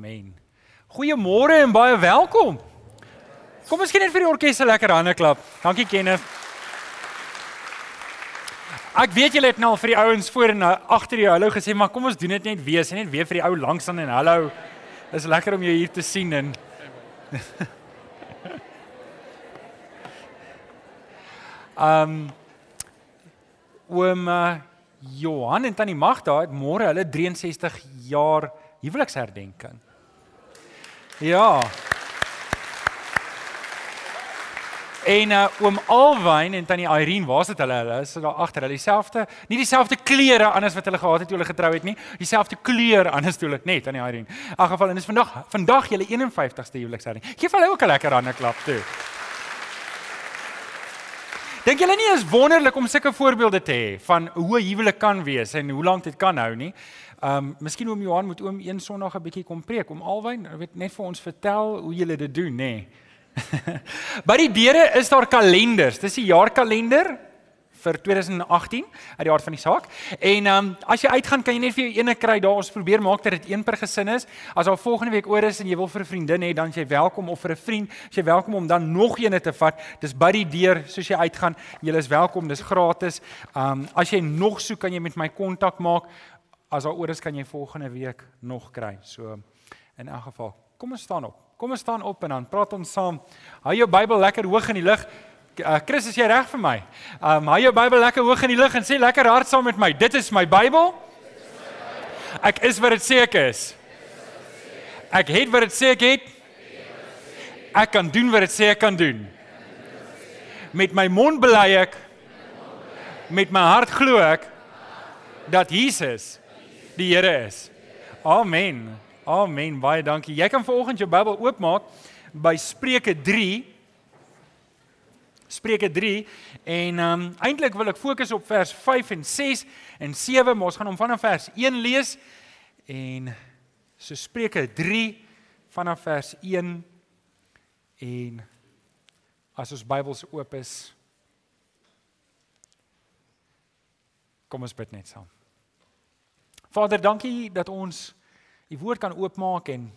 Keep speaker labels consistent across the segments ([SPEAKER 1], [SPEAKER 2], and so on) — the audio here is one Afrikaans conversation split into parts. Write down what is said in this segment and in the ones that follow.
[SPEAKER 1] Amen. Goeiemôre en baie welkom. Kom ons gee net vir die orkes 'n lekker hande klap. Dankie Kenneth. Ek weet julle het nou al vir die ouens voor en agter die hallo gesê, maar kom ons doen dit net weer, sê net weer vir die ou langs aan en hallo. Dis lekker om jou hier te sien en Um oom uh, Johan en tannie Magda het môre hulle 63 jaar huweliksherdenking. Ja. En uh, oom Alwyn en tannie Irene, waar sit hulle? Hulle is daar agter. Hulle dieselfde, nie dieselfde klere anders wat hulle gehad het toe hulle getrou het nie. Dieselfde kleur anders toe hulle net tannie Irene. In elk geval en dis vandag vandag julle 51ste huweliksherdenking. Geef hulle ook 'n lekker hande klap toe. Dink julle nie is wonderlik om sulke voorbeelde te hê van hoe 'n huwelik kan wees en hoe lank dit kan hou nie? Um miskien oom Johan moet oom een Sondag 'n bietjie kom preek om Alwyn, weet net vir ons vertel hoe julle dit doen, nê? Nee. By die deure is daar kalenders. Dis die jaarkalender vir 2018 uit die aard van die saak. En ehm um, as jy uitgaan kan jy net vir jou ene kry daar. Ons probeer maak dat dit een per gesin is. As al volgende week oor is en jy wil vir 'n vriendin hê, dan jy welkom of vir 'n vriend, jy welkom om dan nog eene te vat. Dis by die deur soos jy uitgaan. Jy is welkom. Dis gratis. Ehm um, as jy nog soek kan jy met my kontak maak. As daar oor is kan jy volgende week nog kry. So in elk geval, kom ons staan op. Kom ons staan op en dan praat ons saam. Hou jou Bybel lekker hoog in die lug. Uh, Chris, is jy reg vir my? Um hou jou Bybel lekker hoog in die lug en sê lekker hard saam met my. Dit is my Bybel. Ek is wat dit sê ek is. Ek het wat dit sê ek het. Ek kan doen wat dit sê ek kan doen. Met my mond bely ek met my hart glo ek dat Jesus die Here is. Amen. Amen. Baie dankie. Jy kan vanoggend jou Bybel oopmaak by Spreuke Spreuke 3 en ehm um, eintlik wil ek fokus op vers 5 en 6 en 7, maar ons gaan hom vanaf vers 1 lees en so Spreuke 3 vanaf vers 1 en as ons Bybels oop is kom ons bid net saam. Vader, dankie dat ons u woord kan oopmaak en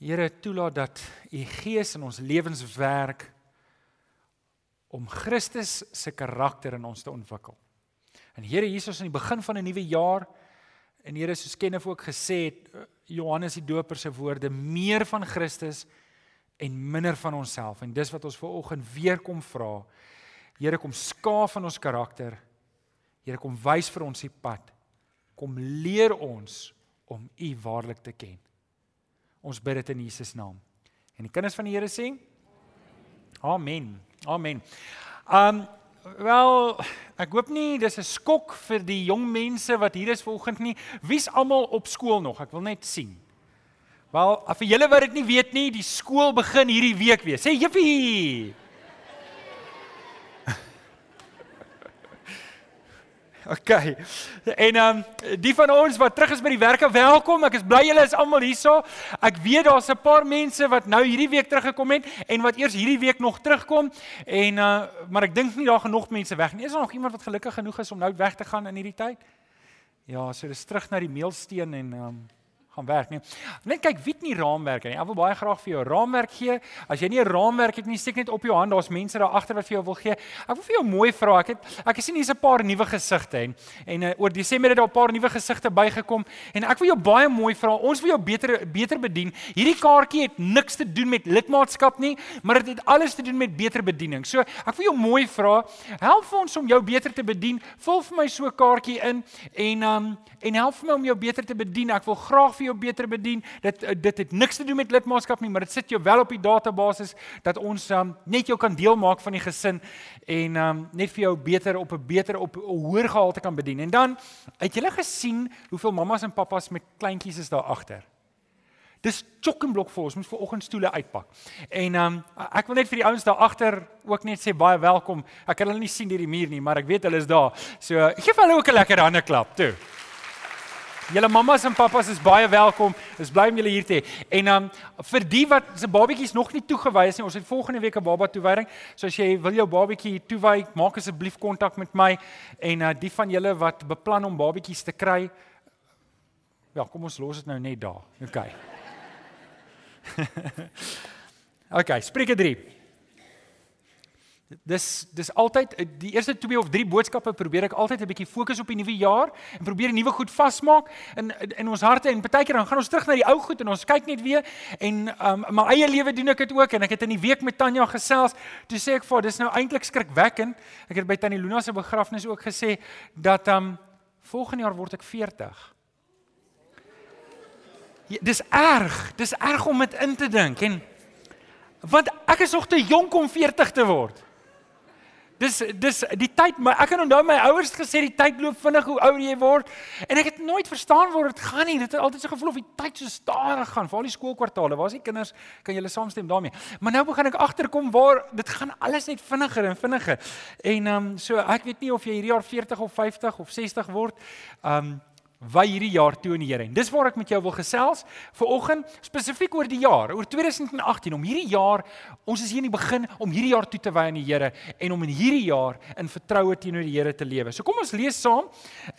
[SPEAKER 1] Here toelaat dat u gees in ons lewens werk om Christus se karakter in ons te ontwikkel. En Here Jesus in die begin van 'n nuwe jaar en Here soos Kenneth ook gesê het eh, Johannes die Doper se woorde meer van Christus en minder van onsself en dis wat ons ver oggend weer kom vra. Here kom skaaf in ons karakter. Here kom wys vir ons die pad. Kom leer ons om U waarlik te ken. Ons bid dit in Jesus naam. En die kinders van die Here sê: Amen. Amen. Um wel, ek hoop nie dis 'n skok vir die jong mense wat hier is vanoggend nie. Wie's almal op skool nog? Ek wil net sien. Wel, vir julle wat dit nie weet nie, die skool begin hierdie week weer. Sê jippie. OK. En ehm um, die van ons wat terug is by die werke, welkom. Ek is bly julle is almal hierso. Ek weet daar's 'n paar mense wat nou hierdie week teruggekom het en wat eers hierdie week nog terugkom en uh maar ek dink nie daar genoeg mense weg nie. Is daar nog iemand wat gelukkig genoeg is om nou weg te gaan in hierdie tyd? Ja, so dis terug na die meelsteen en ehm um, gaan werk nie. Net kyk wie het nie raamwerke nie. Ek wil baie graag vir jou 'n raamwerk gee. As jy nie 'n raamwerk het nie, steek net op jou hand. Daar's mense daar agter wat vir jou wil gee. Ek wil vir jou mooi vra. Ek het ek sien hier's 'n paar nuwe gesigte en en uh, oor Desember het daar 'n paar nuwe gesigte bygekom en ek wil jou baie mooi vra. Ons wil jou beter beter bedien. Hierdie kaartjie het niks te doen met lidmaatskap nie, maar dit het, het alles te doen met beter bediening. So, ek wil jou mooi vra, help vir ons om jou beter te bedien. Vul vir my so 'n kaartjie in en um en help vir my om jou beter te bedien. Ek wil graag vir jou beter bedien. Dit eh, dit het niks te doen met lidmaatskap nie, maar dit sit jou wel op die database dat ons um, net jou kan deel maak van die gesin en um, net vir jou beter op 'n beter op 'n hoër gehalte kan bedien. En dan het jy gesien hoeveel mammas en pappas met kleintjies is daar agter. Dis chokkenblok vir ons, ons moet vir oggend stoele uitpak. En um, ek wil net vir die ouens daar agter ook net sê baie welkom. Ek kan hulle nie sien deur die muur nie, maar ek weet hulle is daar. So, gee vir hulle ook 'n lekker hande klap toe. Julle mammas en pappas is baie welkom. Dis bly om julle hier te hê. En um vir die wat se babatjies nog nie toegewy is nie, ons het volgende week 'n baba toewyding. So as jy wil jou babatjie toewy, maak asseblief kontak met my en uh die van julle wat beplan om babatjies te kry, Wel, kom ons los dit nou net daar. OK. OK, Spreuke 3. Dis dis altyd die eerste 2 of 3 boodskappe probeer ek altyd 'n bietjie fokus op die nuwe jaar en probeer nuwe goed vasmaak in in ons harte en partykeer dan gaan ons terug na die ou goed en ons kyk net weer en um, my eie lewe doen ek dit ook en ek het in die week met Tanya gesels. Toe sê ek vir dis nou eintlik skrikwekkend. Ek het by Tannie Luna se begrafnis ook gesê dat um volgende jaar word ek 40 ja, dis erg dis erg om dit in te dink en want ek is nog te jonk om 40 te word Dis dis die tyd my ek het onthou my ouers gesê die tyd loop vinnig hoe ouer jy word en ek het nooit verstaan waar dit gaan nie. Dit het altyd so gevoel of die tyd so stadig gaan. Veral die skoolkwartaale. Waar is die kinders? Kan julle saamstem daarmee? Maar nou begin ek agterkom waar dit gaan alles net vinniger en vinniger. En ehm um, so ek weet nie of jy hierdie jaar 40 of 50 of 60 word. Ehm um, wy hierdie jaar toe in die Here. En dis waar ek met jou wil gesels vir oggend spesifiek oor die jaar, oor 2018 om hierdie jaar, ons is hier in die begin om hierdie jaar toe te wy aan die Here en om in hierdie jaar in vertroue teenoor die Here te lewe. So kom ons lees saam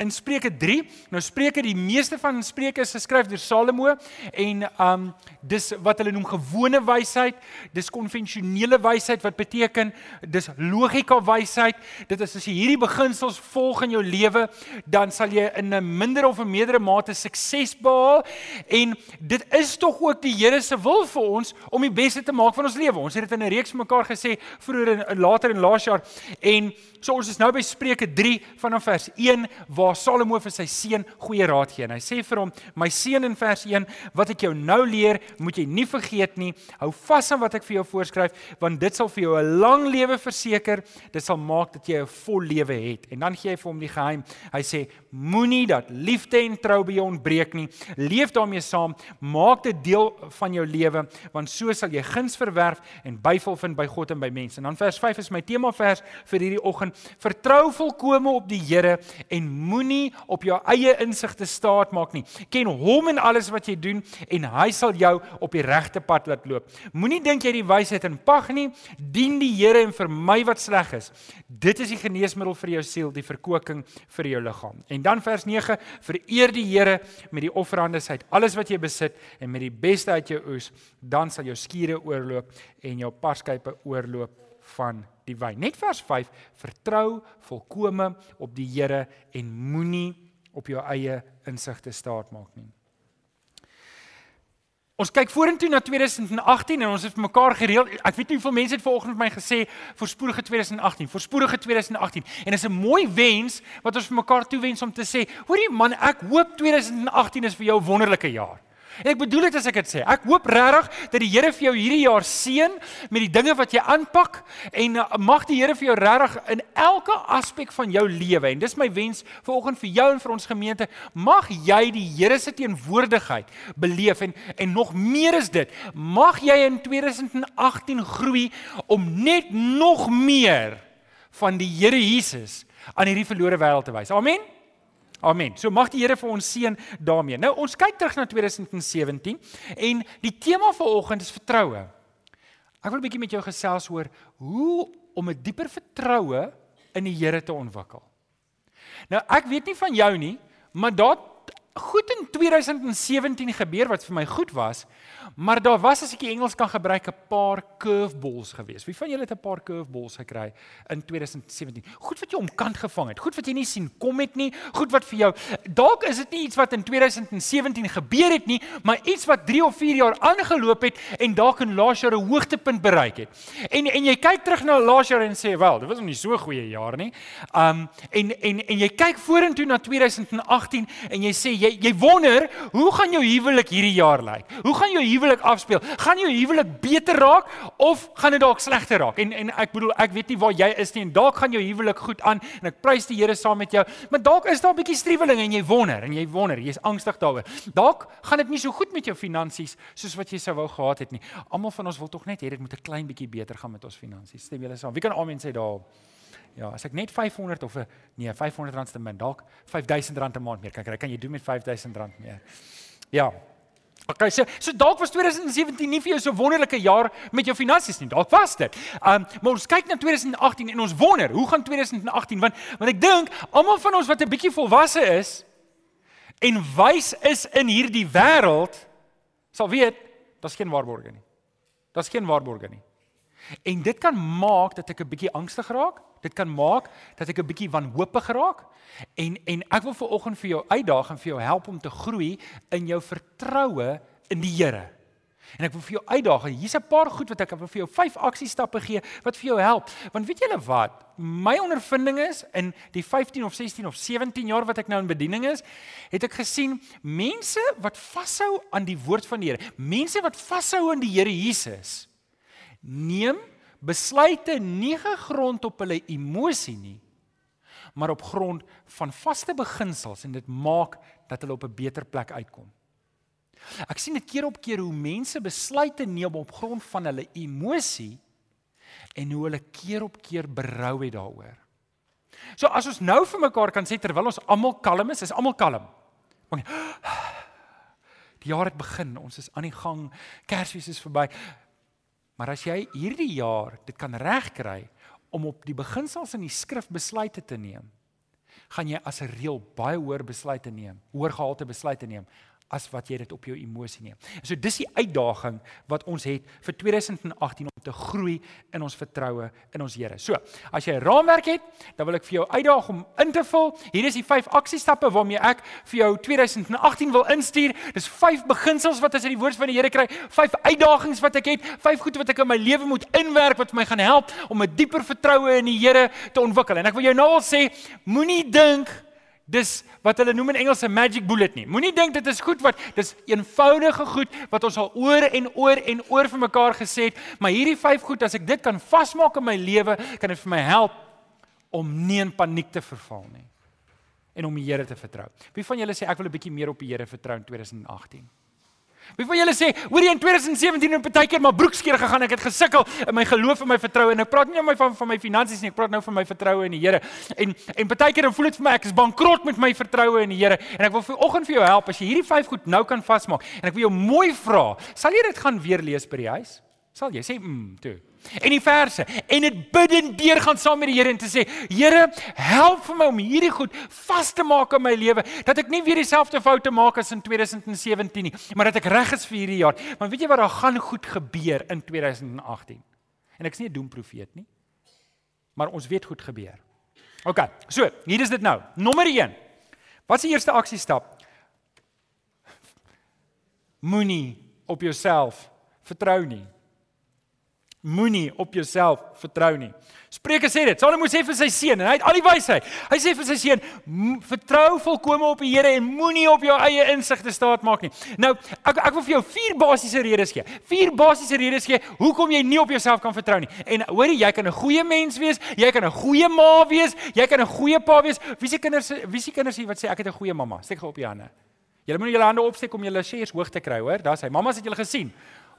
[SPEAKER 1] in Spreuke 3. Nou Spreuke, die meeste van Spreuke is geskryf deur Salomo en um dis wat hulle noem gewone wysheid, dis konvensionele wysheid wat beteken dis logika wysheid. Dit is as jy hierdie beginsels volg in jou lewe, dan sal jy in 'n minder of 'n meerdere mate sukses behaal en dit is tog ook die Here se wil vir ons om die beste te maak van ons lewe. Ons het dit in 'n reeks mekaar gesê vroeër en later in laas jaar en so ons is nou by Spreuke 3 vanaf vers 1 waar Salomo vir sy seun goeie raad gee. En hy sê vir hom: "My seun in vers 1, wat ek jou nou leer, moet jy nie vergeet nie. Hou vas aan wat ek vir jou voorskryf, want dit sal vir jou 'n lang lewe verseker. Dit sal maak dat jy 'n vol lewe het." En dan gee hy vir hom die geheim. Hy sê: "Moenie dat lief liefde en trou by jou ontbreek nie. Leef daarmee saam, maak dit deel van jou lewe, want so sal jy guns verwerf en byval vind by God en by mense. En dan vers 5 is my tema vers vir hierdie oggend. Vertrou volkome op die Here en moenie op jou eie insigte staat maak nie. Ken hom in alles wat jy doen en hy sal jou op die regte pad laat loop. Moenie dink jy die wysheid in pag nie. Dien die Here en vermy wat sleg is. Dit is die geneesmiddel vir jou siel, die verkoking vir jou liggaam. En dan vers 9 Vereer die Here met die offerandes uit alles wat jy besit en met die beste uit jou oes, dan sal jou skure oorloop en jou parskype oorloop van die wyn. Net vers 5: Vertrou volkome op die Here en moenie op jou eie insigte staat maak nie. Ons kyk vorentoe na 2018 en ons het mekaar gereël. Ek weet nie hoeveel mense het vanoggend met my gesê voorspoedige 2018, voorspoedige 2018. En dis 'n mooi wens wat ons vir mekaar toewens om te sê, hoorie man, ek hoop 2018 is vir jou 'n wonderlike jaar. En ek bedoel dit as ek dit sê. Ek hoop regtig dat die Here vir jou hierdie jaar seën met die dinge wat jy aanpak en uh, mag die Here vir jou regtig in elke aspek van jou lewe en dis my wens vanoggend vir jou en vir ons gemeente, mag jy die Here se teenwoordigheid beleef en en nog meer is dit. Mag jy in 2018 groei om net nog meer van die Here Jesus aan hierdie verlore wêreld te wys. Amen. Amen. So mag die Here vir ons seën daarmee. Nou ons kyk terug na 2017 en die tema vir oggend is vertroue. Ek wil 'n bietjie met jou gesels oor hoe om 'n dieper vertroue in die Here te ontwikkel. Nou ek weet nie van jou nie, maar daar goed in 2017 gebeur wat vir my goed was, maar daar was as ek die Engels kan gebruik 'n paar curveballs geweest. Wie van julle het 'n paar curveballs gekry in 2017? Goed wat jy omkant gevang het, goed wat jy nie sien kom het nie, goed wat vir jou dalk is dit nie iets wat in 2017 gebeur het nie, maar iets wat 3 of 4 jaar aangeloop het en dalk in laas jaar 'n hoogtepunt bereik het. En en jy kyk terug na laas jaar en sê, "Wel, dit was nie so 'n goeie jaar nie." Um en en en jy kyk vorentoe na 2018 en jy sê jy jy wonder, hoe gaan jou huwelik hierdie jaar lyk? Hoe gaan jou huwelik afspeel? Gaan jou huwelik beter raak of gaan dit dalk slegter raak? En en ek bedoel, ek weet nie waar jy is nie en dalk gaan jou huwelik goed aan en ek prys die Here saam met jou. Maar dalk is daar 'n bietjie streweling en jy wonder en jy wonder, jy's angstig daaroor. Dalk gaan dit nie so goed met jou finansies soos wat jy sou wou gehad het nie. Almal van ons wil tog net hê dit moet 'n klein bietjie beter gaan met ons finansies. Stem julle saam? Wie kan amen sê daarop? Ja, as ek net 500 of 'n nee, 500 rand te min, dalk 5000 rand 'n maand meer kan kry, kan jy doen met 5000 rand meer. Ja. Okay, so so dalk was 2017 nie vir jou so wonderlike jaar met jou finansies nie. Dalk was dit. Um maar ons kyk na 2018 en ons wonder, hoe gaan 2018? Want want ek dink almal van ons wat 'n bietjie volwasse is, en wys is in hierdie wêreld sal weet daar's geen waarborge nie. Daar's geen waarborge nie. En dit kan maak dat ek 'n bietjie angstig raak. Dit kan maak dat ek 'n bietjie wanhoopig raak. En en ek wil vir oggend vir jou uitdaag en vir jou help om te groei in jou vertroue in die Here. En ek wil vir jou uitdaag. Hier's 'n paar goed wat ek wil vir jou vyf aksiestappe gee wat vir jou help. Want weet julle wat? My ondervinding is in die 15 of 16 of 17 jaar wat ek nou in bediening is, het ek gesien mense wat vashou aan die woord van die Here, mense wat vashou aan die Here Jesus, neem besluite nie gegrond op hulle emosie nie, maar op grond van vaste beginsels en dit maak dat hulle op 'n beter plek uitkom. Ek sien dit keer op keer hoe mense besluite neem op grond van hulle emosie en hoe hulle keer op keer berou het daaroor. So as ons nou vir mekaar kan sê terwyl ons almal kalm is, is almal kalm. Want die jaar het begin, ons is aan die gang, Kersfees is verby. Maar as jy hierdie jaar dit kan regkry om op die beginsels in die skrif besluite te neem, gaan jy as 'n reël baie hoër besluite neem, hoër gehalte besluite neem as wat jy dit op jou emosie neem. So dis die uitdaging wat ons het vir 2018 om te groei in ons vertroue in ons Here. So, as jy 'n raamwerk het, dan wil ek vir jou uitdaag om in te vul. Hier is die 5 aksiestappe waarmee ek vir jou 2018 wil instuur. Dis 5 beginsels wat as jy die woord van die Here kry, 5 uitdagings wat ek het, 5 goed wat ek in my lewe moet inwerk wat my gaan help om 'n dieper vertroue in die Here te ontwikkel. En ek wil jou nou al sê, moenie dink dis wat hulle noem in Engels 'n magic bullet nie. Moenie dink dit is goed wat dis eenvoudige goed wat ons al oor en oor en oor vir mekaar gesê het, maar hierdie vyf goed as ek dit kan vasmaak in my lewe, kan dit vir my help om nie in paniek te verval nie en om die Here te vertrou. Wie van julle sê ek wil 'n bietjie meer op die Here vertrou in 2018? Wie van julle sê, hoor jy in 2017 het baie keer maar broekskeer gegaan, ek het gesukkel in my geloof en my vertroue en ek praat nie nou my van van my finansies nie, ek praat nou van my vertroue in die Here. En en baie keer dan voel dit vir my ek is bankrot met my vertroue in die Here en ek wil vir oggend vir jou help as jy hierdie vyf goed nou kan vasmaak en ek wil jou mooi vra, sal jy dit gaan weer lees by die huis? Sal jy sê mm toe. En die verse en dit bid en deur gaan saam met die Here en te sê Here help vir my om hierdie goed vas te maak in my lewe dat ek nie weer dieselfde foute maak as in 2017 nie maar dat ek reg is vir hierdie jaar. Want weet jy wat daar gaan goed gebeur in 2018. En ek is nie 'n doemprofeet nie. Maar ons weet goed gebeur. OK. So, hier is dit nou. Nommer 1. Wat is die eerste aksiestap? Moenie op jouself vertrou nie. Moenie op jouself vertrou nie. Spreuke sê dit. Salomo sê vir sy seun en hy het al die wysheid. Hy sê vir sy seun: "Vertrou volkome op die Here en moenie op jou eie insig te staat maak nie." Nou, ek ek wil vir jou vier basiese redes gee. Vier basiese redes gee hoekom jy nie op jouself kan vertrou nie. En hoorie, jy kan 'n goeie mens wees, jy kan 'n goeie ma wees, jy kan 'n goeie pa wees. Wie se kinders wie se kinders hier wat sê ek het 'n goeie mamma? Steek gou op die hande. Julle moet julle hande opsteek om julle shares hoog te kry, hoor. Daar's hy. Mamma's het julle gesien.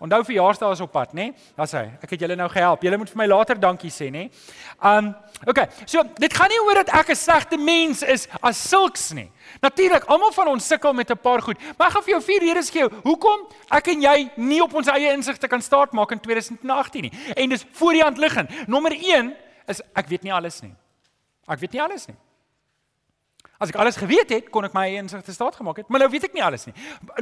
[SPEAKER 1] Onthou verjaarsdag is op pad, né? Nee? Daar's hy. Ek het julle nou gehelp. Julle moet vir my later dankie sê, né? Nee? Um, okay. So, dit gaan nie oor dat ek 'n slegte mens is as sulks nie. Natuurlik, almal van ons sukkel met 'n paar goed. Maar ek gaan vir jou vier redes gee hoekom ek en jy nie op ons eie insigte kan staat maak in 2018 nie. En dis voor die hand liggend. Nommer 1 is ek weet nie alles nie. Ek weet nie alles nie. As ek alles geweet het, kon ek my eie insig te staat gemaak het, maar nou weet ek nie alles nie.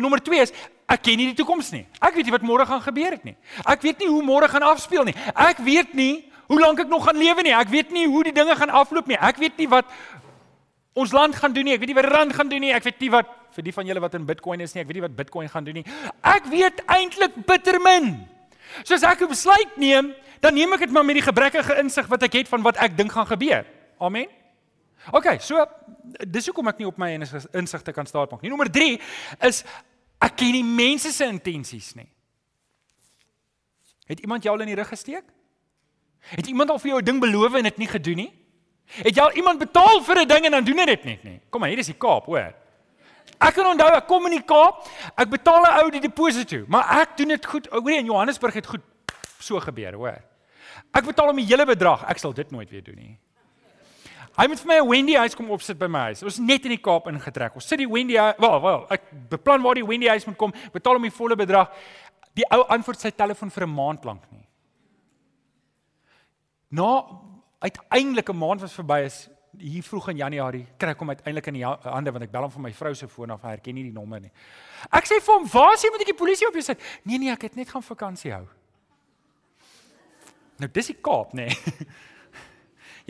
[SPEAKER 1] Nommer 2 is ek ken nie die toekoms nie. Ek weet nie wat môre gaan gebeur het nie. Ek weet nie hoe môre gaan afspeel nie. Ek weet nie hoe lank ek nog gaan lewe nie. Ek weet nie hoe die dinge gaan afloop nie. Ek weet nie wat ons land gaan doen nie. Ek weet nie wat rand gaan doen nie. Ek weet nie wat vir die van julle wat in Bitcoin is nie. Ek weet nie wat Bitcoin gaan doen nie. Ek weet eintlik bitter min. So as ek 'n besluit neem, dan neem ek dit maar met die gebrekkige insig wat ek het van wat ek dink gaan gebeur. Amen. OK, so dis hoekom ek nie op my insigte kan staan maak nie. Nommer 3 is ek ken nie mense se intensies nie. Het iemand jou al in die rug gesteek? Het iemand al vir jou 'n ding beloof en dit nie gedoen nie? Het jy al iemand betaal vir 'n ding en dan doen hy dit net nie? Kom maar, hier is die Kaap, hoor. Ek kan onthou ek kom in die Kaap, ek betaal 'n ou die deposito, maar ek doen dit goed. Hoorie in Johannesburg het goed so gebeur, hoor. Ek betaal hom die hele bedrag. Ek sal dit nooit weer doen nie. Hy moet vir my 'n Wendy huis kom opsit by my huis. Ons net in die Kaap ingetrek. Ons sit die Wendy, wel, wel, ek beplan waar die Wendy huis moet kom, betaal hom die volle bedrag. Die ou antwoord sy telefoon vir 'n maand lank nie. Na uiteindelik 'n maand was verby is, hier vroeg in Januarie kry ek hom uiteindelik in die hande want ek bel hom van my vrou se foon af, hy herken nie die nommer nie. Ek sê vir hom, "Waar is jy moet ek die polisie op jou sit?" Nee nee, ek het net gaan vakansie hou. Nou dis die Kaap, nê. Nee.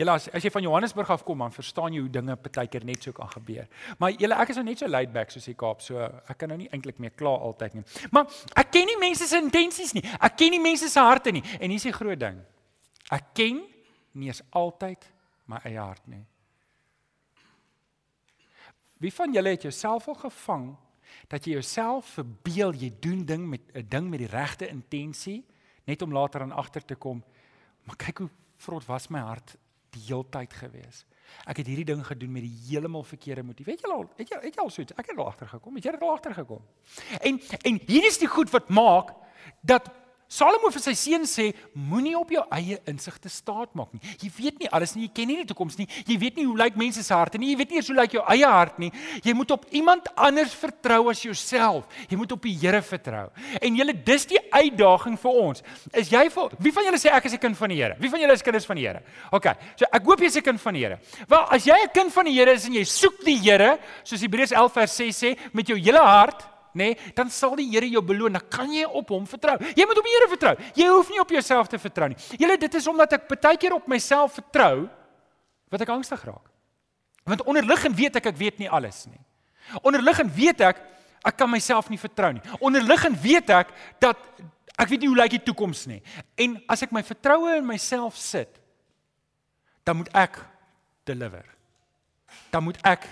[SPEAKER 1] Julle as as jy van Johannesburg af kom, dan verstaan jy hoe dinge partykeer net so kan gebeur. Maar julle ek is nou net so laid back soos die Kaap, so ek kan nou nie eintlik meer kla altyd nie. Maar ek ken nie mense se intensies nie. Ek ken nie mense se harte nie. En hier's die groot ding. Ek ken nie eens altyd my eie hart nie. Wie van julle het jouself al gevang dat jy jouself verbeel jy doen ding met 'n ding met die regte intensie net om later aan agter te kom maar kyk hoe vrot was my hart die heeltyd gewees. Ek het hierdie ding gedoen met die heeltemal verkeerde motief. Weet jy al, het jy het jy al so iets? Ek het al agtergekom. Het jy al agtergekom? En en hier is die goed wat maak dat Salomo vir sy seun sê moenie op jou eie insigte staat maak nie. Jy weet nie alles nie, jy ken nie die toekoms nie. Jy weet nie hoe lyk mense se harte nie. Jy weet nie hoe lyk jou eie hart nie. Jy moet op iemand anders vertrou as jouself. Jy moet op die Here vertrou. En julle dis die uitdaging vir ons. Is jy vir wie van julle sê ek is 'n kind van die Here? Wie van julle is kinders van die Here? OK. So ek hoop jy's 'n kind van die Here. Wel, as jy 'n kind van die Here is en jy soek die Here, soos Hebreërs 11 vers 6 sê, met jou hele hart nê, nee, dan sal die Here jou beloon. Dan kan jy op hom vertrou. Jy moet op die Here vertrou. Jy hoef nie op jouself te vertrou nie. Julle, dit is omdat ek baie keer op myself vertrou wat ek angstig raak. Want onderliggend weet ek ek weet nie alles nie. Onderliggend weet ek ek kan myself nie vertrou nie. Onderliggend weet ek dat ek weet nie hoe lyk die toekoms nie. En as ek my vertroue in myself sit, dan moet ek deliver. Dan moet ek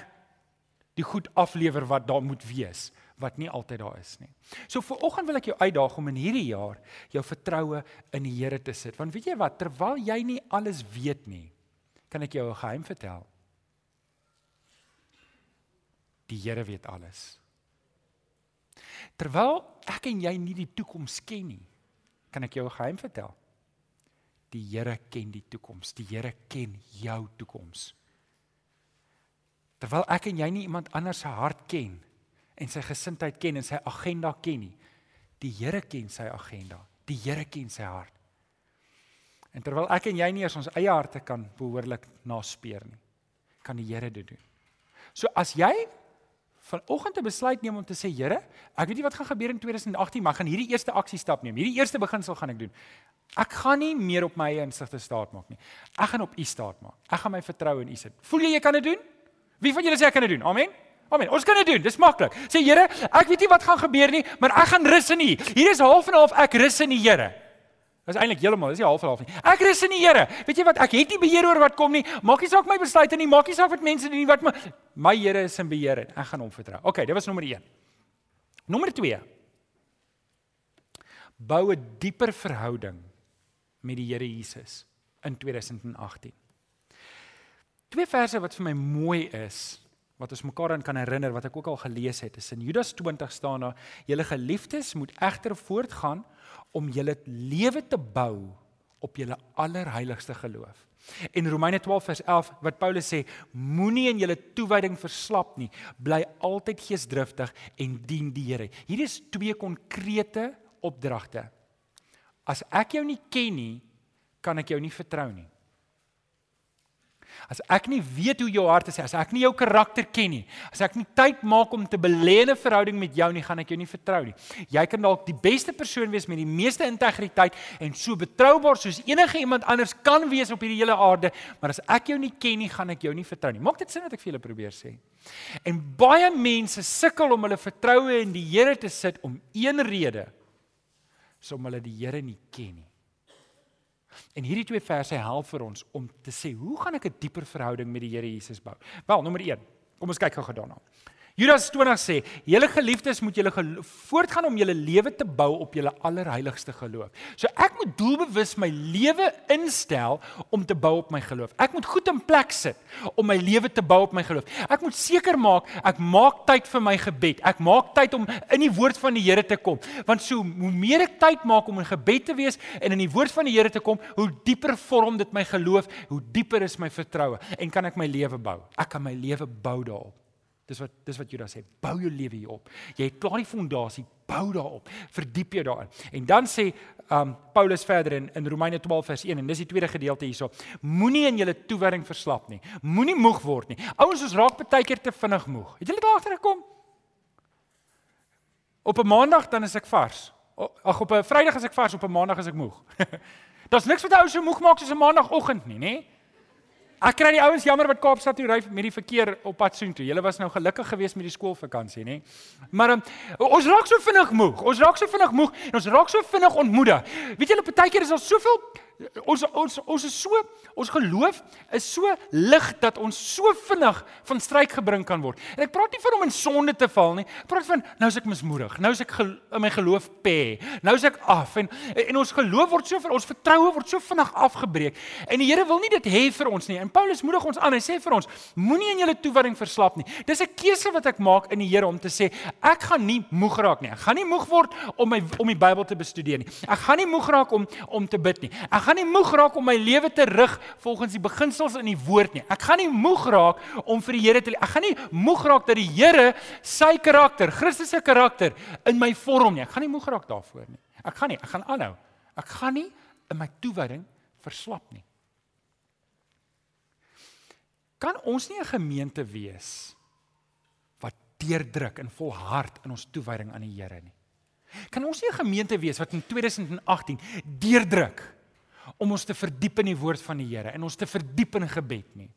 [SPEAKER 1] die goed aflewer wat daar moet wees wat nie altyd daar is nie. So vir oggend wil ek jou uitdaag om in hierdie jaar jou vertroue in die Here te sit. Want weet jy wat, terwyl jy nie alles weet nie, kan ek jou 'n geheim vertel. Die Here weet alles. Terwyl ek en jy nie die toekoms ken nie, kan ek jou 'n geheim vertel. Die Here ken die toekoms. Die Here ken jou toekoms. Terwyl ek en jy nie iemand anders se hart ken nie, en sy gesindheid ken en sy agenda ken nie. Die Here ken sy agenda. Die Here ken sy hart. En terwyl ek en jy nie eens ons eie harte kan behoorlik naspeur nie, kan die Here dit doen. So as jy vanoggend 'n besluit neem om te sê Here, ek weet nie wat gaan gebeur in 2018, maar ek gaan hierdie eerste aksie stap neem. Hierdie eerste beginsel gaan ek doen. Ek gaan nie meer op my eie insigte staat maak nie. Ek gaan op U staat maak. Ek gaan my vertrou in U sit. Voel jy jy kan dit doen? Wie van julle sê ek kan dit doen? Amen. Amen. Ons kan dit doen. Dis maklik. Sê Here, ek weet nie wat gaan gebeur nie, maar ek gaan rus in U. Hier is half en half ek rus in die Here. Dis eintlik heeltemal, dis nie half en half nie. Ek rus in die Here. Weet jy wat? Ek het nie beheer oor wat kom nie. Maak nie saak my besluite nie, maak nie saak wat mense doen nie, wat my my Here is in beheer en ek gaan hom vertrou. OK, dit was nommer 1. Nommer 2. Bou 'n dieper verhouding met die Here Jesus in 2018. Twee verse wat vir my mooi is wat ons mekaar aan kan herinner wat ek ook al gelees het is in Judas 20 staan daar julle geliefdes moet egter voortgaan om julle lewe te bou op julle allerheiligste geloof. En Romeine 12 vers 11 wat Paulus sê moenie in julle toewyding verslap nie bly altyd geesdriftig en dien die Here. Hier is twee konkrete opdragte. As ek jou nie ken nie, kan ek jou nie vertrou nie. As ek nie weet hoe jou hart is as ek nie jou karakter ken nie, as ek nie tyd maak om te belê 'n verhouding met jou nie, gaan ek jou nie vertrou nie. Jy kan dalk die beste persoon wees met die meeste integriteit en so betroubaar soos enige iemand anders kan wees op hierdie hele aarde, maar as ek jou nie ken nie, gaan ek jou nie vertrou nie. Maak dit sin wat ek vir julle probeer sê? En baie mense sukkel om hulle vertroue in die Here te sit om een rede, is om hulle die Here nie ken nie. En hierdie twee verse help vir ons om te sê, hoe gaan ek 'n dieper verhouding met die Here Jesus bou? Wel, nommer 1. Kom ons kyk gou-gou daarna. Judas 20 sê: "Julle geliefdes moet julle voortgaan om julle lewe te bou op julle allerheiligste geloof." So ek moet doelbewus my lewe instel om te bou op my geloof. Ek moet goed in plek sit om my lewe te bou op my geloof. Ek moet seker maak ek maak tyd vir my gebed. Ek maak tyd om in die woord van die Here te kom. Want so hoe meer ek tyd maak om in gebed te wees en in die woord van die Here te kom, hoe dieper vorm dit my geloof, hoe dieper is my vertroue en kan ek my lewe bou. Ek kan my lewe bou daarop. Dis wat dis wat Judas sê, bou jou lewe hierop. Jy het klaar die fondasie, bou daarop. Verdiep jou daarin. En dan sê um Paulus verder in in Romeine 12 vers 1 en dis die tweede gedeelte hierso. Moenie in julle toewyding verslap nie. Moenie moeg word nie. Ouens, ons raak baie keer te vinnig moeg. Het julle daagter gekom? Op 'n maandag dan is ek vars. Ag op 'n Vrydag as ek vars, op 'n maandag as ek moeg. Daar's niks wat 'n ou so moeg maak soos 'n maandagooggend nie, nê? Ek kry die ouens jammer wat Kaapstad toe ry met die verkeer op pad soontoe. Julle was nou gelukkig geweest met die skoolvakansie, nê? Maar um, ons raak so vinnig moeg. Ons raak so vinnig moeg en ons raak so vinnig ontmoedig. Weet julle, partykeer is daar soveel ons ons ons is so ons geloof is so lig dat ons so vinnig van stryk gebring kan word. En ek praat nie van om in sonde te val nie. Ek praat van nou is ek mismoedig. Nou is ek gel, in my geloof pê. Nou is ek af en en ons geloof word so vir ons vertroue word so vinnig afgebreek. En die Here wil nie dit hê vir ons nie. En Paulus moedig ons aan. Hy sê vir ons: Moenie in julle toewyding verslap nie. Dis 'n keuse wat ek maak in die Here om te sê ek gaan nie moeg raak nie. Ek gaan nie moeg word om my om die Bybel te bestudeer nie. Ek gaan nie moeg raak om om te bid nie. Ek gaan nie moeg raak om my lewe te rig volgens die beginsels in die woord nie. Ek gaan nie moeg raak om vir die Here te ek gaan nie moeg raak dat die Here sy karakter, Christus se karakter in my vorm nie. Ek gaan nie moeg raak daarvoor nie. Ek gaan nie, ek gaan aanhou. Ek gaan nie in my toewyding verslap nie. Kan ons nie 'n gemeente wees wat deurdruk en volhard in ons toewyding aan die Here nie? Kan ons nie 'n gemeente wees wat in 2018 deurdruk om ons te verdiep in die woord van die Here en ons te verdiep in gebed nie.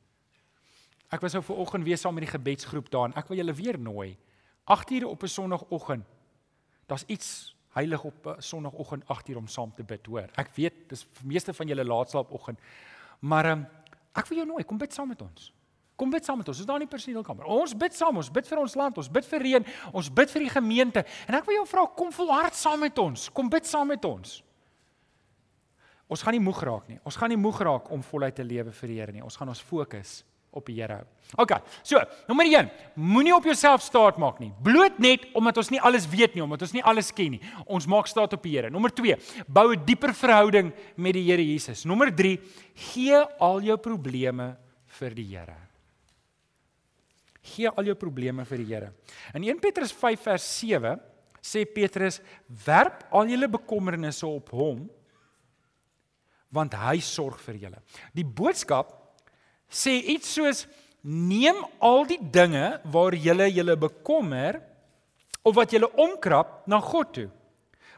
[SPEAKER 1] Ek was nou ver oggend weer saam met die gebedsgroep daar en ek wil julle weer nooi. 8:00 op 'n Sondagoggend. Daar's iets heilig op 'n Sondagoggend 8:00 om saam te bid, hoor. Ek weet dis vir meeste van julle laatslaapoggend. Maar um, ek wil jou nooi, kom bid saam met ons. Kom bid saam met ons. Ons is daar in die personeelkamer. Ons bid saam. Ons bid vir ons land. Ons bid vir reën. Ons bid vir die gemeente. En ek wil jou vra kom volhard saam met ons. Kom bid saam met ons. Ons gaan nie moeg raak nie. Ons gaan nie moeg raak om voluit te lewe vir die Here nie. Ons gaan ons fokus op die Here hou. OK. So, nommer 1, moenie op jouself staat maak nie. Bloot net omdat ons nie alles weet nie, omdat ons nie alles ken nie. Ons maak staat op die Here. Nommer 2, bou 'n dieper verhouding met die Here Jesus. Nommer 3, gee al jou probleme vir die Here. Gee al jou probleme vir die Here. In 1 Petrus 5 vers 7 sê Petrus: "Werp al julle bekommernisse op hom." Want hy sorg vir julle. Die boodskap sê iets soos neem al die dinge waar julle julle bekommer of wat julle omkrap na God toe.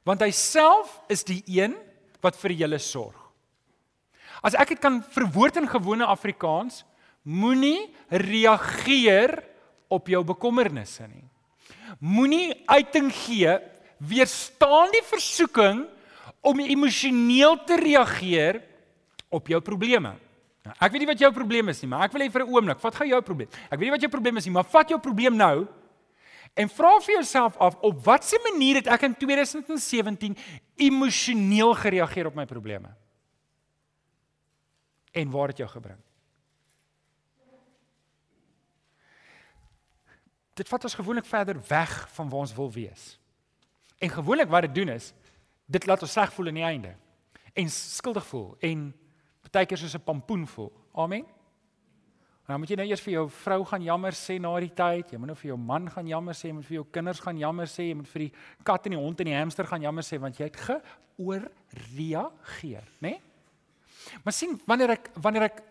[SPEAKER 1] Want hy self is die een wat vir julle sorg. As ek dit kan verwoord in gewone Afrikaans, moenie reageer op jou bekommernisse nie. Moenie uiting gee, weerstaan die versoeking om emosioneel te reageer op jou probleme. Nou, ek weet nie wat jou probleem is nie, maar ek wil hê vir 'n oomblik, wat gaan jou probleem? Ek weet nie wat jou probleem is nie, maar vat jou probleem nou en vra vir jouself af op watter manier het ek in 2017 emosioneel gereageer op my probleme? En waar het jou gebring? Dit vat ons gewoonlik verder weg van waar ons wil wees. En gewoonlik wat dit doen is, dit laat ons sleg voel in die einde en skuldig voel en baie keer soos 'n pampoen voel. Amen. En dan moet jy nou eers vir jou vrou gaan jammer sê na die tyd, jy moet nou vir jou man gaan jammer sê, jy moet vir jou kinders gaan jammer sê, jy moet vir die kat en die hond en die hamster gaan jammer sê want jy het geoorreageer, né? Nee? Maar sien, wanneer ek wanneer ek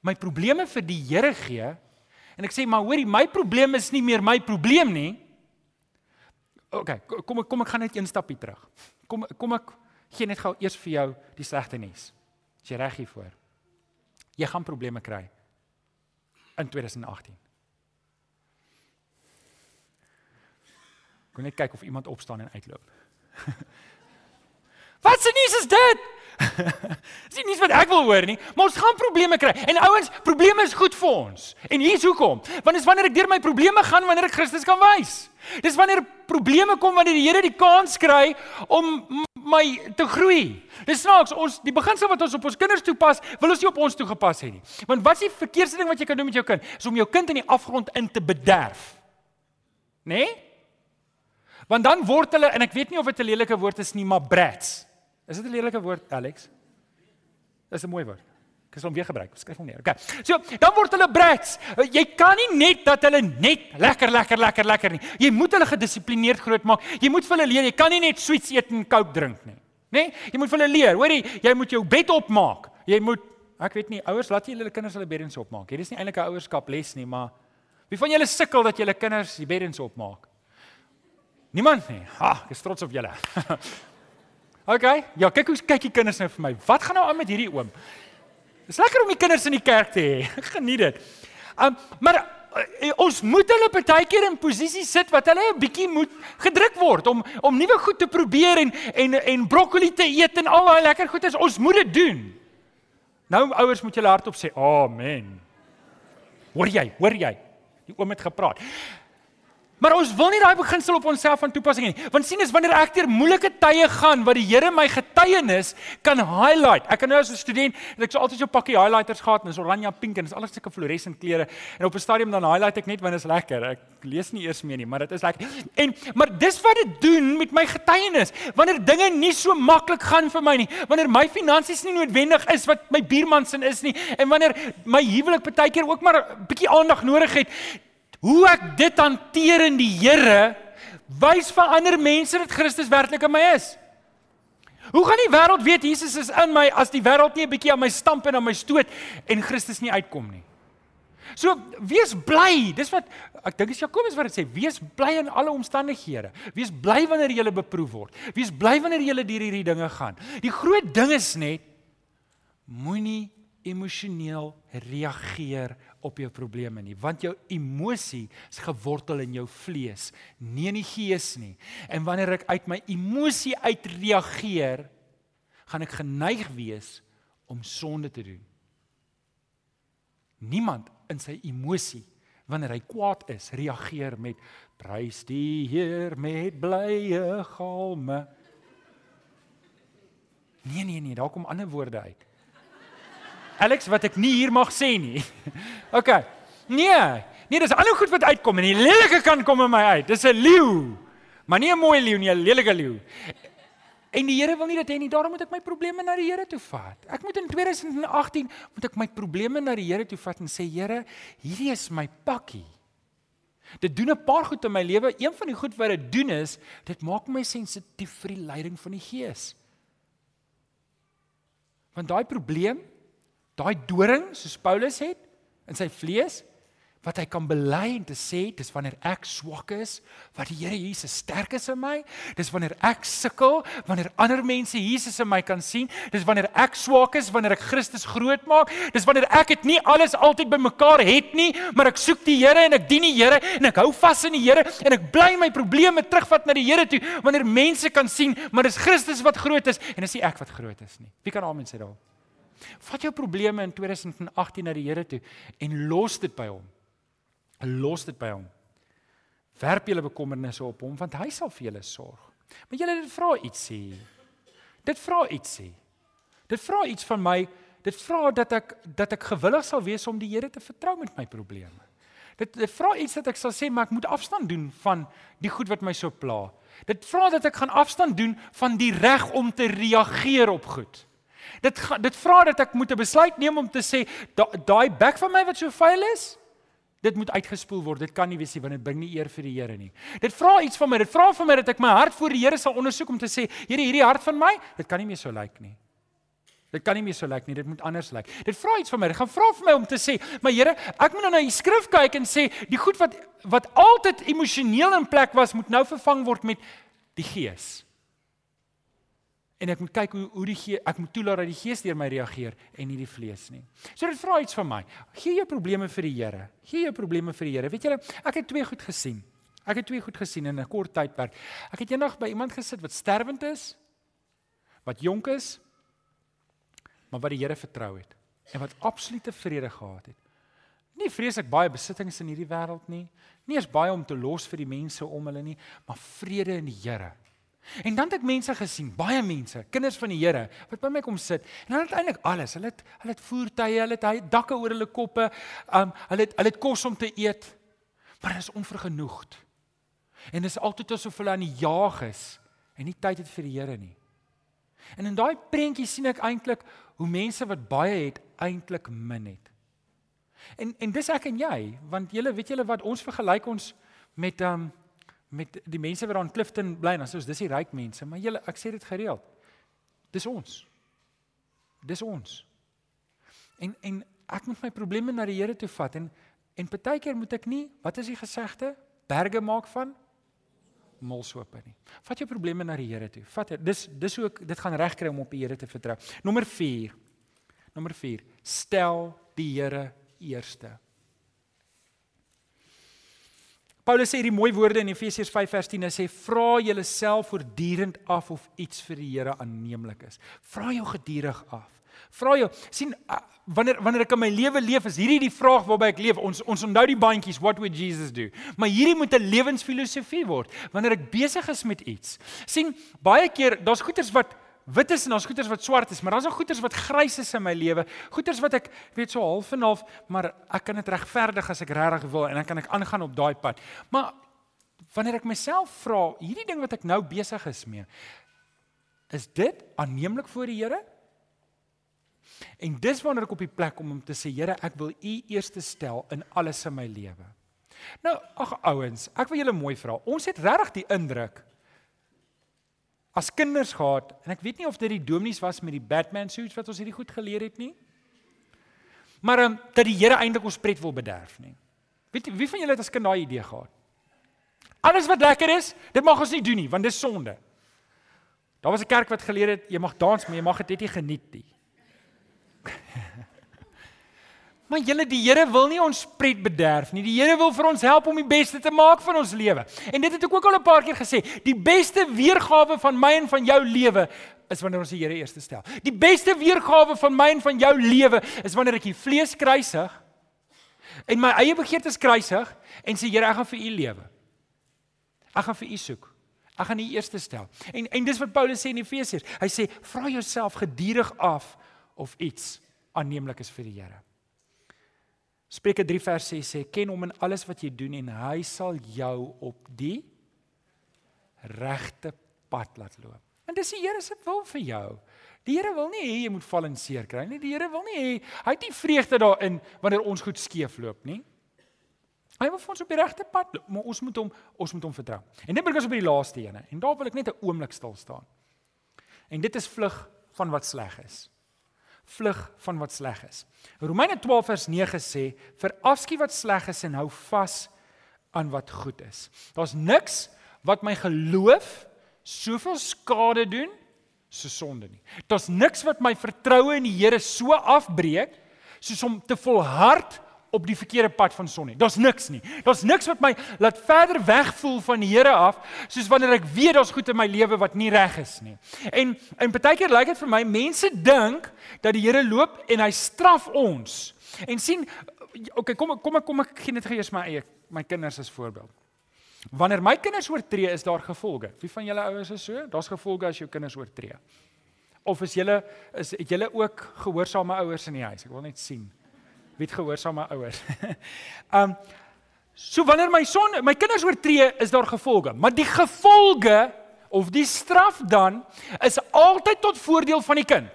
[SPEAKER 1] my probleme vir die Here gee en ek sê maar hoorie, my probleem is nie meer my probleem nie. OK, kom ek kom ek gaan net een stapie terug. Kom kom ek gee net gou eers vir jou die slegte nuus. Is jy reg hiervoor? Jy gaan probleme kry in 2018. Kom net kyk of iemand opstaan en uitloop. Wat se nuus is dit? Dis nie wat ek wil hoor nie, maar ons gaan probleme kry. En ouens, probleme is goed vir ons. En hier's hoekom. Want dis wanneer ek deur my probleme gaan wanneer ek Christus kan wys. Dis wanneer probleme kom wanneer die Here die kans kry om my te groei. Dis snaaks, ons die beginsel wat ons op ons kinders toepas, wil ons nie op ons toegepas hê nie. Want wat is die verkeerste ding wat jy kan doen met jou kind? Is om jou kind in die afgrond in te bederf. Né? Nee? Want dan word hulle en ek weet nie of dit 'n lelike woord is nie, maar brats. Is dit 'n lelike woord, Alex? Dis 'n mooi woord. Ek sal hom weer gebruik. Skryf hom neer. Okay. So, dan word hulle brats. Jy kan nie net dat hulle net lekker lekker lekker lekker nie. Jy moet hulle gedissiplineerd grootmaak. Jy moet vir hulle leer jy kan nie net sweets eet en coke drink nie. Nê? Nee? Jy moet vir hulle leer. Hoorie, jy moet jou bed opmaak. Jy moet ek weet nie, ouers laat jy hulle kinders hulle beddens opmaak. Hier is nie eintlik 'n ouerskap les nie, maar wie van julle sukkel dat julle kinders die beddens opmaak? Niemand nie. Ha, ek is trots op julle. okay. Ja, kyk hoe kyk die kinders nou vir my. Wat gaan nou aan met hierdie oom? Dis lekker om die kinders in die kerk te hê. Geniet dit. Um, maar uh, ons moet hulle partykeer in posisies sit wat hulle 'n bietjie moet gedruk word om om nuwe goed te probeer en en en broccoli te eet en al daai lekker goed is ons moet dit doen. Nou ouers moet julle hardop sê amen. Hoor jy? Hoor jy? Die oom het gepraat. Maar ons wil nie daai beginsel op onsself van toepassing hê nie. Want sien as wanneer ek deur moeilike tye gaan wat die Here my getuienis kan highlight. Ek kan nou as 'n student, ek sou altyd so 'n pakkie highlighters gehad en dis oranje, pink en dis alles sulke fluorescent kleure en op 'n stadium dan highlight ek net wanneer dit is lekker. Ek lees nie eers meer nie, maar dit is lekker. En maar dis wat dit doen met my getuienis. Wanneer dinge nie so maklik gaan vir my nie, wanneer my finansies nie noodwendig is wat my buurman se is nie en wanneer my huwelik baie keer ook maar 'n bietjie aandag nodig het, hoe ek dit hanteer in die Here wys vir ander mense dat Christus werklik in my is. Hoe gaan die wêreld weet Jesus is in my as die wêreld nie 'n bietjie aan my stamp en aan my stoot en Christus nie uitkom nie? So wees bly. Dis wat ek dink is Jakobus wat dit sê, wees bly in alle omstandighede. Wees bly wanneer jy beproef word. Wees bly wanneer jy deur hierdie dinge gaan. Die groot ding is net moenie emosioneel reageer op jou probleme nie, want jou emosie is gewortel in jou vlees, nie in die gees nie. En wanneer ek uit my emosie uitreageer, gaan ek geneig wees om sonde te doen. Niemand in sy emosie wanneer hy kwaad is, reageer met prys die Heer met blye galme. Nee nee nee, daar kom ander woorde uit. Alex wat ek nie hier mag sê nie. OK. Nee. Nee, dis ander goed wat uitkom en die lelike kan kom in my uit. Dis 'n leeu. Maar nie 'n mooi leeu nie, 'n lelike leeu. En die Here wil nie dit hê nie. Daarom moet ek my probleme na die Here toe vat. Ek moet in 2018 moet ek my probleme na die Here toe vat en sê Here, hierdie is my pakkie. Dit doen 'n paar goed in my lewe. Een van die goed wat dit doen is, dit maak my sensitief vir die leiding van die Gees. Want daai probleem daai doring soos Paulus het in sy vlees wat hy kan bely en te sê dis wanneer ek swak is wat die Here Jesus sterk is in my dis wanneer ek sukkel wanneer ander mense Jesus in my kan sien dis wanneer ek swak is wanneer ek Christus groot maak dis wanneer ek dit nie alles altyd bymekaar het nie maar ek soek die Here en ek dien die Here en ek hou vas in die Here en ek bly my probleme terugvat na die Here toe wanneer mense kan sien maar dis Christus wat groot is en dis nie ek wat groot is nie. Wie kan amen sê daarop Vat jou probleme in 2018 na die Here toe en los dit by hom. Los dit by hom. Werp julle bekommernisse op hom want hy sal vir julle sorg. Maar julle dit vra iets sê. Dit vra iets sê. Dit vra iets van my. Dit vra dat ek dat ek gewillig sal wees om die Here te vertrou met my probleme. Dit, dit vra iets dat ek sal sê maar ek moet afstand doen van die goed wat my so pla. Dit vra dat ek gaan afstand doen van die reg om te reageer op goed. Dit dit vra dat ek moet 'n besluit neem om te sê daai bek van my wat so vuil is, dit moet uitgespoel word. Dit kan nie wees nie want dit bring nie eer vir die Here nie. Dit vra iets van my. Dit vra van my dat ek my hart voor die Here sal ondersoek om te sê, Here, hierdie hart van my, dit kan nie meer so lyk nie. Dit kan nie meer so lyk nie. Dit moet anders lyk. Dit vra iets van my. Dit gaan vra vir my om te sê, "Maar Here, ek moet nou na die skrif kyk en sê, die goed wat wat altyd emosioneel in plek was, moet nou vervang word met die Gees." En ek moet kyk hoe hoe die gees ek moet toelaat dat die gees deur my reageer en nie die vlees nie. So dit vra iets van my. Gee jou probleme vir die Here. Gee jou probleme vir die Here. Weet julle, ek het twee goed gesien. Ek het twee goed gesien in 'n kort tydperk. Ek het eendag by iemand gesit wat sterwend is, wat jonk is, maar wat die Here vertrou het en wat absolute vrede gehad het. Nie vreeslik baie besittings in hierdie wêreld nie. Nie eens baie om te los vir die mense om hulle nie, maar vrede in die Here. En dan het ek mense gesien, baie mense, kinders van die Here wat by my kom sit. En hulle het eintlik alles. Hulle het hulle het voertuie, hulle het dakke oor hulle koppe. Um hulle het hulle het kos om te eet. Maar hulle is onvergenoegd. En dit is altyd asof hulle aan die jag is en nie tyd het vir die Here nie. En in daai prentjie sien ek eintlik hoe mense wat baie het eintlik min het. En en dis ek en jy, want julle weet julle wat ons vergelyk ons met um met die mense wat daar in Clifton bly, dan sê ons dis die ryk mense, maar julle ek sê dit gereeld. Dis ons. Dis ons. En en ek moet my probleme na die Here toe vat en en partykeer moet ek nie, wat is die gesegde? Berge maak van molsope nie. Vat jou probleme na die Here toe. Vat dit. Dis dis hoe ek dit gaan regkry om op die Here te vertrou. Nommer 4. Nommer 4. Stel die Here eerste. Paulus sê hierdie mooi woorde in Efesiërs 5 vers 10 en sê vra julleself voortdurend af of iets vir die Here aanneemlik is. Vra jou gedurig af. Vra jou, sien wanneer wanneer ek in my lewe leef, is hierdie die vraag waarby ek leef. Ons ons onthou die bandjies, what would Jesus do? Maar hierdie moet 'n lewensfilosofie word wanneer ek besig is met iets. sien, baie keer daar's goeters wat wit is en daar's goeters wat swart is, maar daar's ook goeters wat grys is in my lewe. Goeters wat ek weet so half en half, maar ek kan dit regverdig as ek regtig wil en dan kan ek aangaan op daai pad. Maar wanneer ek myself vra, hierdie ding wat ek nou besig is mee, is dit aanneemlik voor die Here? En dis wanneer ek op die plek kom om te sê Here, ek wil U eerste stel in alles in my lewe. Nou, ag ouens, ek wil julle mooi vra. Ons het regtig die indruk as kinders gehad en ek weet nie of dit die dominees was met die Batman suits wat ons hierdie goed geleer het nie. Maar um, dat die Here eintlik ons pret wil bederf nie. Weet jy wie van julle het as kind daai idee gehad? Alles wat lekker is, dit mag ons nie doen nie want dis sonde. Daar was 'n kerk wat geleer het jy mag dans, maar jy mag dit net nie geniet nie. Maar julle die Here wil nie ons pret bederf nie. Die Here wil vir ons help om die beste te maak van ons lewe. En dit het ek ook al 'n paar keer gesê. Die beste weergawe van my en van jou lewe is wanneer ons die Here eerste stel. Die beste weergawe van my en van jou lewe is wanneer ek die vlees kruisig en my eie begeertes kruisig en sê Here, ek gaan vir U lewe. Ek gaan vir U soek. Ek gaan U eerste stel. En en dis wat Paulus sê in Efesiërs. Hy sê vra jouself gedurig af of iets aanneemlik is vir die Here. Spreuke 3 vers 6 sê ken hom in alles wat jy doen en hy sal jou op die regte pad laat loop. En dis die Here se wil vir jou. Die Here wil nie hê jy moet val en seer kry nie. Die Here wil nie hê hy het nie vreugde daarin wanneer ons goed skeef loop nie. Hy wil ons op die regte pad loop, maar ons moet hom ons moet hom vertrou. En dit bring ons op die laaste ene. En daar wil ek net 'n oomblik stil staan. En dit is vlug van wat sleg is vlug van wat sleg is. Romeine 12 vers 9 sê: "Verafskiet wat sleg is en hou vas aan wat goed is." Daar's niks wat my geloof soveel skade doen so sonde nie. Daar's niks wat my vertroue in die Here so afbreek soos om te volhard op die verkeerde pad van son nie. Daar's niks nie. Daar's niks wat my laat verder wegvoel van die Here af, soos wanneer ek weet daar's goed in my lewe wat nie reg is nie. En en baie keer lyk dit vir my mense dink dat die Here loop en hy straf ons. En sien, okay, kom kom kom ek gee net eers my eie my kinders as voorbeeld. Wanneer my kinders oortree, is daar gevolge. Wie van julle ouers is so? Daar's gevolge as jou kinders oortree. Of is julle is het julle ook gehoorsame ouers in die huis? Ek wil net sien wie het gehoorsaam my ouers. um so wanneer my son my kinders oortree is daar gevolge, maar die gevolge of die straf dan is altyd tot voordeel van die kind.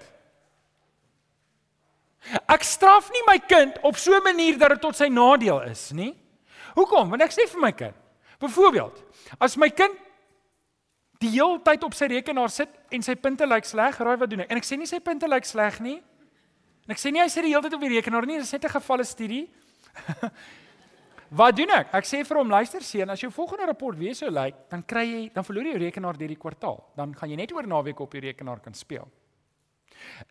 [SPEAKER 1] Ek straf nie my kind op so 'n manier dat dit tot sy nadeel is nie. Hoekom? Want ek sê vir my kind, byvoorbeeld, as my kind die hele tyd op sy rekenaar sit en sy punte lyk sleg, raai wat doen ek? En ek sê nie sy punte lyk sleg nie. En ek sê nie hy sit die hele tyd op die rekenaar nie, dis net 'n gevalle studie. Wat doen ek? Ek sê vir hom, luister seun, as jou volgende rapport weer so lyk, dan kry jy, dan verloor jy jou rekenaar deur die kwartaal. Dan gaan jy net oor naweek op die rekenaar kan speel.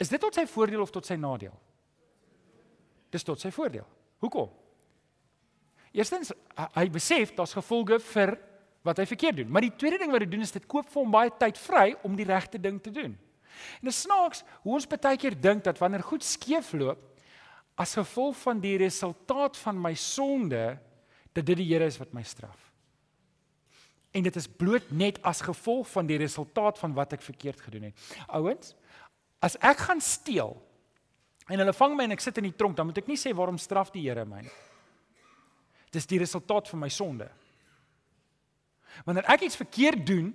[SPEAKER 1] Is dit tot sy voordeel of tot sy nadeel? Dis tot sy voordeel. Hoekom? Eerstens, hy besef daar's gevolge vir wat hy verkeerd doen. Maar die tweede ding wat hy doen is dit koop vir hom baie tyd vry om die regte ding te doen. En dit snaaks hoe ons baie keer dink dat wanneer goed skeefloop as gevolg van die resultaat van my sonde dat dit die Here is wat my straf. En dit is bloot net as gevolg van die resultaat van wat ek verkeerd gedoen het. Ouens, as ek gaan steel en hulle vang my en ek sit in die tronk, dan moet ek nie sê waarom straf die Here my nie. Dis die resultaat van my sonde. Wanneer ek iets verkeerd doen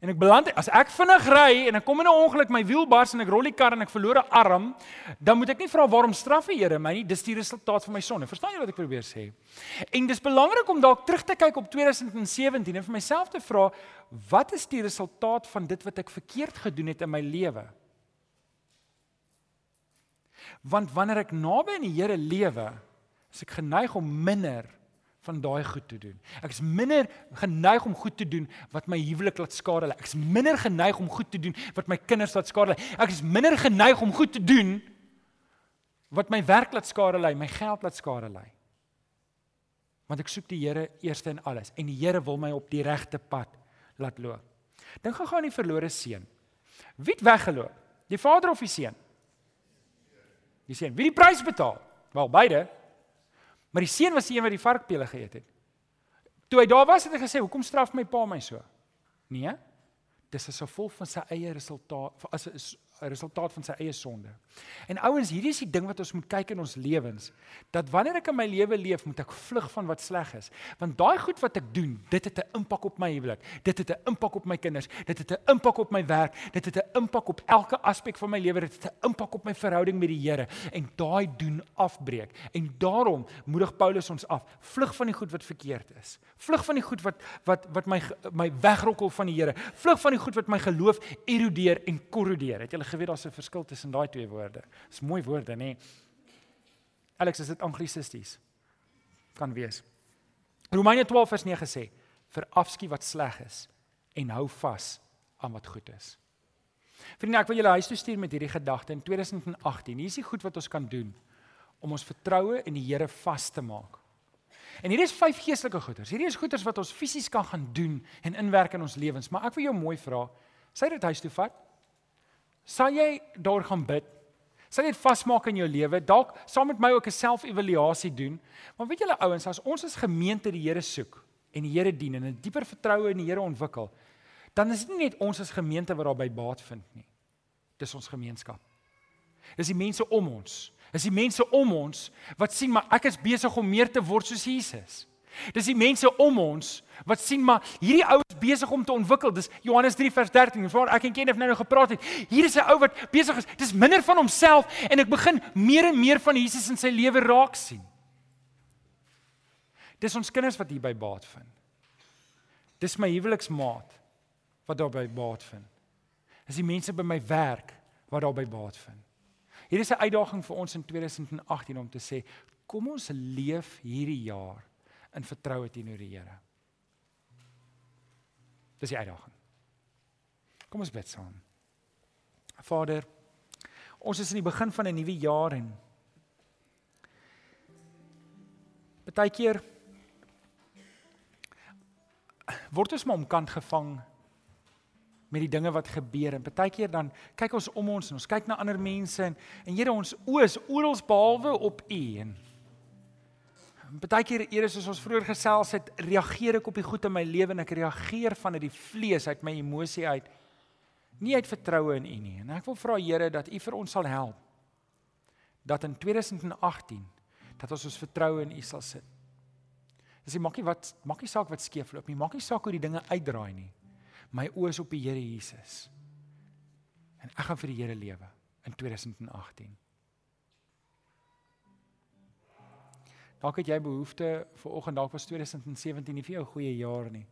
[SPEAKER 1] En ek beland as ek vinnig ry en ek kom in 'n ongeluk, my wiel bars en ek rol die kar en ek verloor 'n arm, dan moet ek nie vra waarom straf die Here my nie, dis die resultaat van my sonde. Verstaan jy wat ek probeer sê? En dis belangrik om dalk terug te kyk op 2017 en vir myself te vra, wat is die resultaat van dit wat ek verkeerd gedoen het in my lewe? Want wanneer ek naby aan die Here lewe, is ek geneig om minder van daai goed te doen. Ek is minder geneig om goed te doen wat my huwelik laat skade lê. Ek is minder geneig om goed te doen wat my kinders laat skade lê. Ek is minder geneig om goed te doen wat my werk laat skade lê, my geld laat skade lê. Want ek soek die Here eerste in alles en die Here wil my op die regte pad laat loop. Dink gou aan die verlore seun. Wie het weggeloop? Die vader of die seun? Die seun. Wie die prys betaal? Wel, beide. Maar die seun was die een wat die varkpele geëet het. Toe hy daar was het hy gesê, "Hoekom straf my pa my so?" Nee. Dis as gevolg van sy eie resultaat as resultaat van sy eie sonde. En ouens, hierdie is die ding wat ons moet kyk in ons lewens, dat wanneer ek in my lewe leef, moet ek vlug van wat sleg is. Want daai goed wat ek doen, dit het 'n impak op my huwelik. Dit het 'n impak op my kinders. Dit het 'n impak op my werk. Dit het 'n impak op elke aspek van my lewe. Dit het 'n impak op my verhouding met die Here. En daai doen afbreek. En daarom moedig Paulus ons af, vlug van die goed wat verkeerd is. Vlug van die goed wat wat wat my my wegrokkel van die Here. Vlug van die goed wat my geloof erodeer en korrodeer. Het jy geweet daar's 'n verskil tussen daai twee woorde? Dis mooi woorde, nê? Alex, is dit anglisisties? Kan wees. Romeine 12 vers 9 sê: "Verafskiet wat sleg is en hou vas aan wat goed is." Vriende, ek wil julle huis toe stuur met hierdie gedagte in 2018. Hier is die goed wat ons kan doen om ons vertroue in die Here vas te maak. En hierdie is vyf geestelike goeders. Hierdie is goeders wat ons fisies kan gaan doen en inwerk in ons lewens, maar ek wil jou mooi vra, sê dit huis toe vat. Sal jy daar gaan bid? Sal jy dit vasmaak in jou lewe? Dalk saam met my ook 'n self-evaluasie doen. Maar weet julle ouens, as ons as gemeente die Here soek en die Here dien en 'n dieper vertroue in die Here ontwikkel, dan is dit nie net ons as gemeente wat daarbey baat vind nie. Dis ons gemeenskap. Dis die mense om ons. Dis die mense om ons wat sien maar ek is besig om meer te word soos Jesus. Dis die mense om ons wat sien maar hierdie ou is besig om te ontwikkel. Dis Johannes 3 vers 13. Waar ek en Kenneth nou nog gepraat het. Hier is 'n ou wat besig is. Dis minder van homself en ek begin meer en meer van Jesus in sy lewe raak sien. Dis ons kinders wat hier by baat vind. Dis my huweliksmaat wat daarby baat vind. Dis die mense by my werk wat daarby baat vind. Hier is 'n uitdaging vir ons in 2018 om te sê, kom ons leef hierdie jaar in vertroue teenoor die Here. Dis die uitdaging. Kom ons bid saam. Vader, ons is in die begin van 'n nuwe jaar en baie keer word ons maar omkant gevang met die dinge wat gebeur en baie keer dan kyk ons om ons en ons kyk na ander mense en en Here ons oë is oral behalwe op U en Partykeer eers soos ons vroeër gesels het, reageer ek op die goed in my lewe en ek reageer vanuit die vlees uit my emosie uit. Nie uit vertroue in U nie. En ek wil vra Here dat U vir ons sal help dat in 2018 dat ons ons vertroue in U sal sit. Dis nie maakie wat maakie saak wat skeefloop nie. Maakie saak hoe die dinge uitdraai nie. My oë is op die Here Jesus. En ek gaan vir die Here lewe in 2018. Dalk het jy behoefte vir oggend dalk was 2017 nie vir jou 'n goeie jaar nie.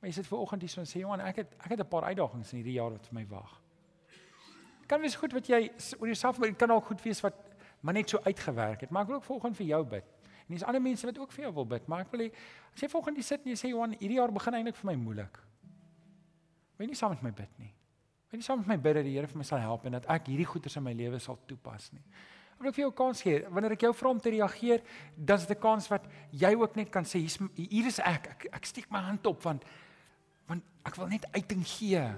[SPEAKER 1] Maar jy sit ver oggend hier so en sê Johan, ek het ek het 'n paar uitdagings in hierdie jaar wat vir my wag. Kan wees goed wat jy oor jouself maar dit kan ook goed wees wat maar net so uitgewerk het, maar ek wil ook vanoggend vir jou bid. En dis ander mense wat ook vir jou wil bid, maar ek wil hê as jy vanoggend hier sit en jy sê Johan, hierdie jaar begin eintlik vir my moeilik. Wil jy nie saam met my bid nie? Wil jy saam met my bid dat die Here vir my sal help en dat ek hierdie goeders in my lewe sal toepas nie? Ek wil vir jou 'n kans gee. Wanneer ek jou vra om te reageer, dan is dit 'n kans wat jy ook net kan sê hier's hier is ek. ek. Ek steek my hand op want want ek wil net uiting gee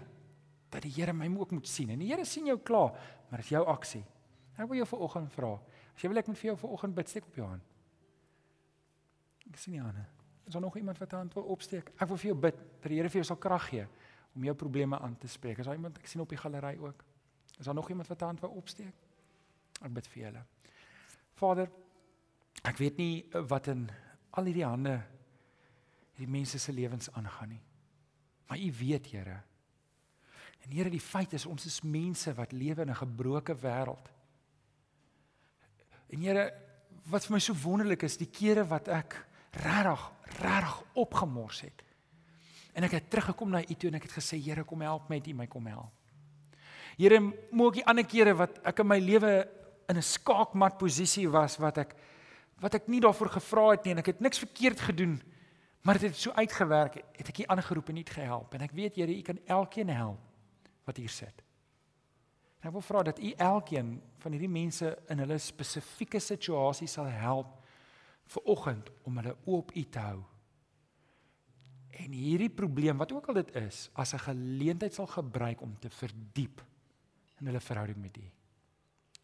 [SPEAKER 1] dat die Here my ook moet sien. En die Here sien jou klaar, maar dit is jou aksie. Ek wil jou vanoggend vra. As jy wil ek moet vir jou vanoggend bid, steek op jou hand. Ek sien nie aan. Is daar nog iemand wat 'n hand wil opsteek? Ek wil vir jou bid dat die Here vir jou sal krag gee om jou probleme aan te spreek. Is daar iemand ek sien op die galery ook? Is daar nog iemand wat 'n hand wil opsteek? Ek bid vir julle. Vader, ek weet nie wat in al hierdie hande hierdie mense se lewens aangaan nie. Maar U weet, Here. En Here, die feit is ons is mense wat lewe in 'n gebroke wêreld. En Here, wat vir my so wonderlik is, die kere wat ek regtig, regtig opgemors het. En ek het teruggekom na U toe en ek het gesê, Here, kom help my, U my kom help. Here, moek die ander kere wat ek in my lewe in 'n skaakmat posisie was wat ek wat ek nie daarvoor gevra het nie en ek het niks verkeerd gedoen Maar dit het so uitgewerk, het ek hier aangeroep en nie gehelp en ek weet Here, U kan elkeen help wat hier sit. En ek wil vra dat U elkeen van hierdie mense in hulle spesifieke situasie sal help vir oggend om hulle oop U te hou. En hierdie probleem wat ook al dit is, as 'n geleentheid sal gebruik om te verdiep in hulle verhouding met U.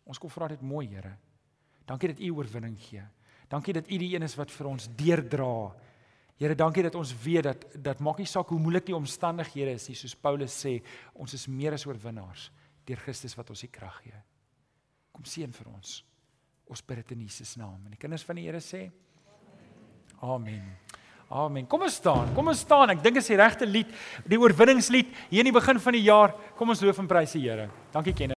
[SPEAKER 1] Ons kom vra dit mooi, Here. Dankie dat U oorwinning gee. Dankie dat U die een is wat vir ons deurdra Here, dankie dat ons weet dat dat maak nie saak hoe moeilik die omstandighede is nie, soos Paulus sê, ons is meer as oorwinnaars deur Christus wat ons die krag gee. Kom seën vir ons. Ons bid dit in Jesus naam. En die kinders van die Here sê Amen. Amen. Kom ons staan. Kom ons staan. Ek dink dit is die regte lied, die oorwinningslied hier in die begin van die jaar. Kom ons loof en prys die Here. Dankie Ken.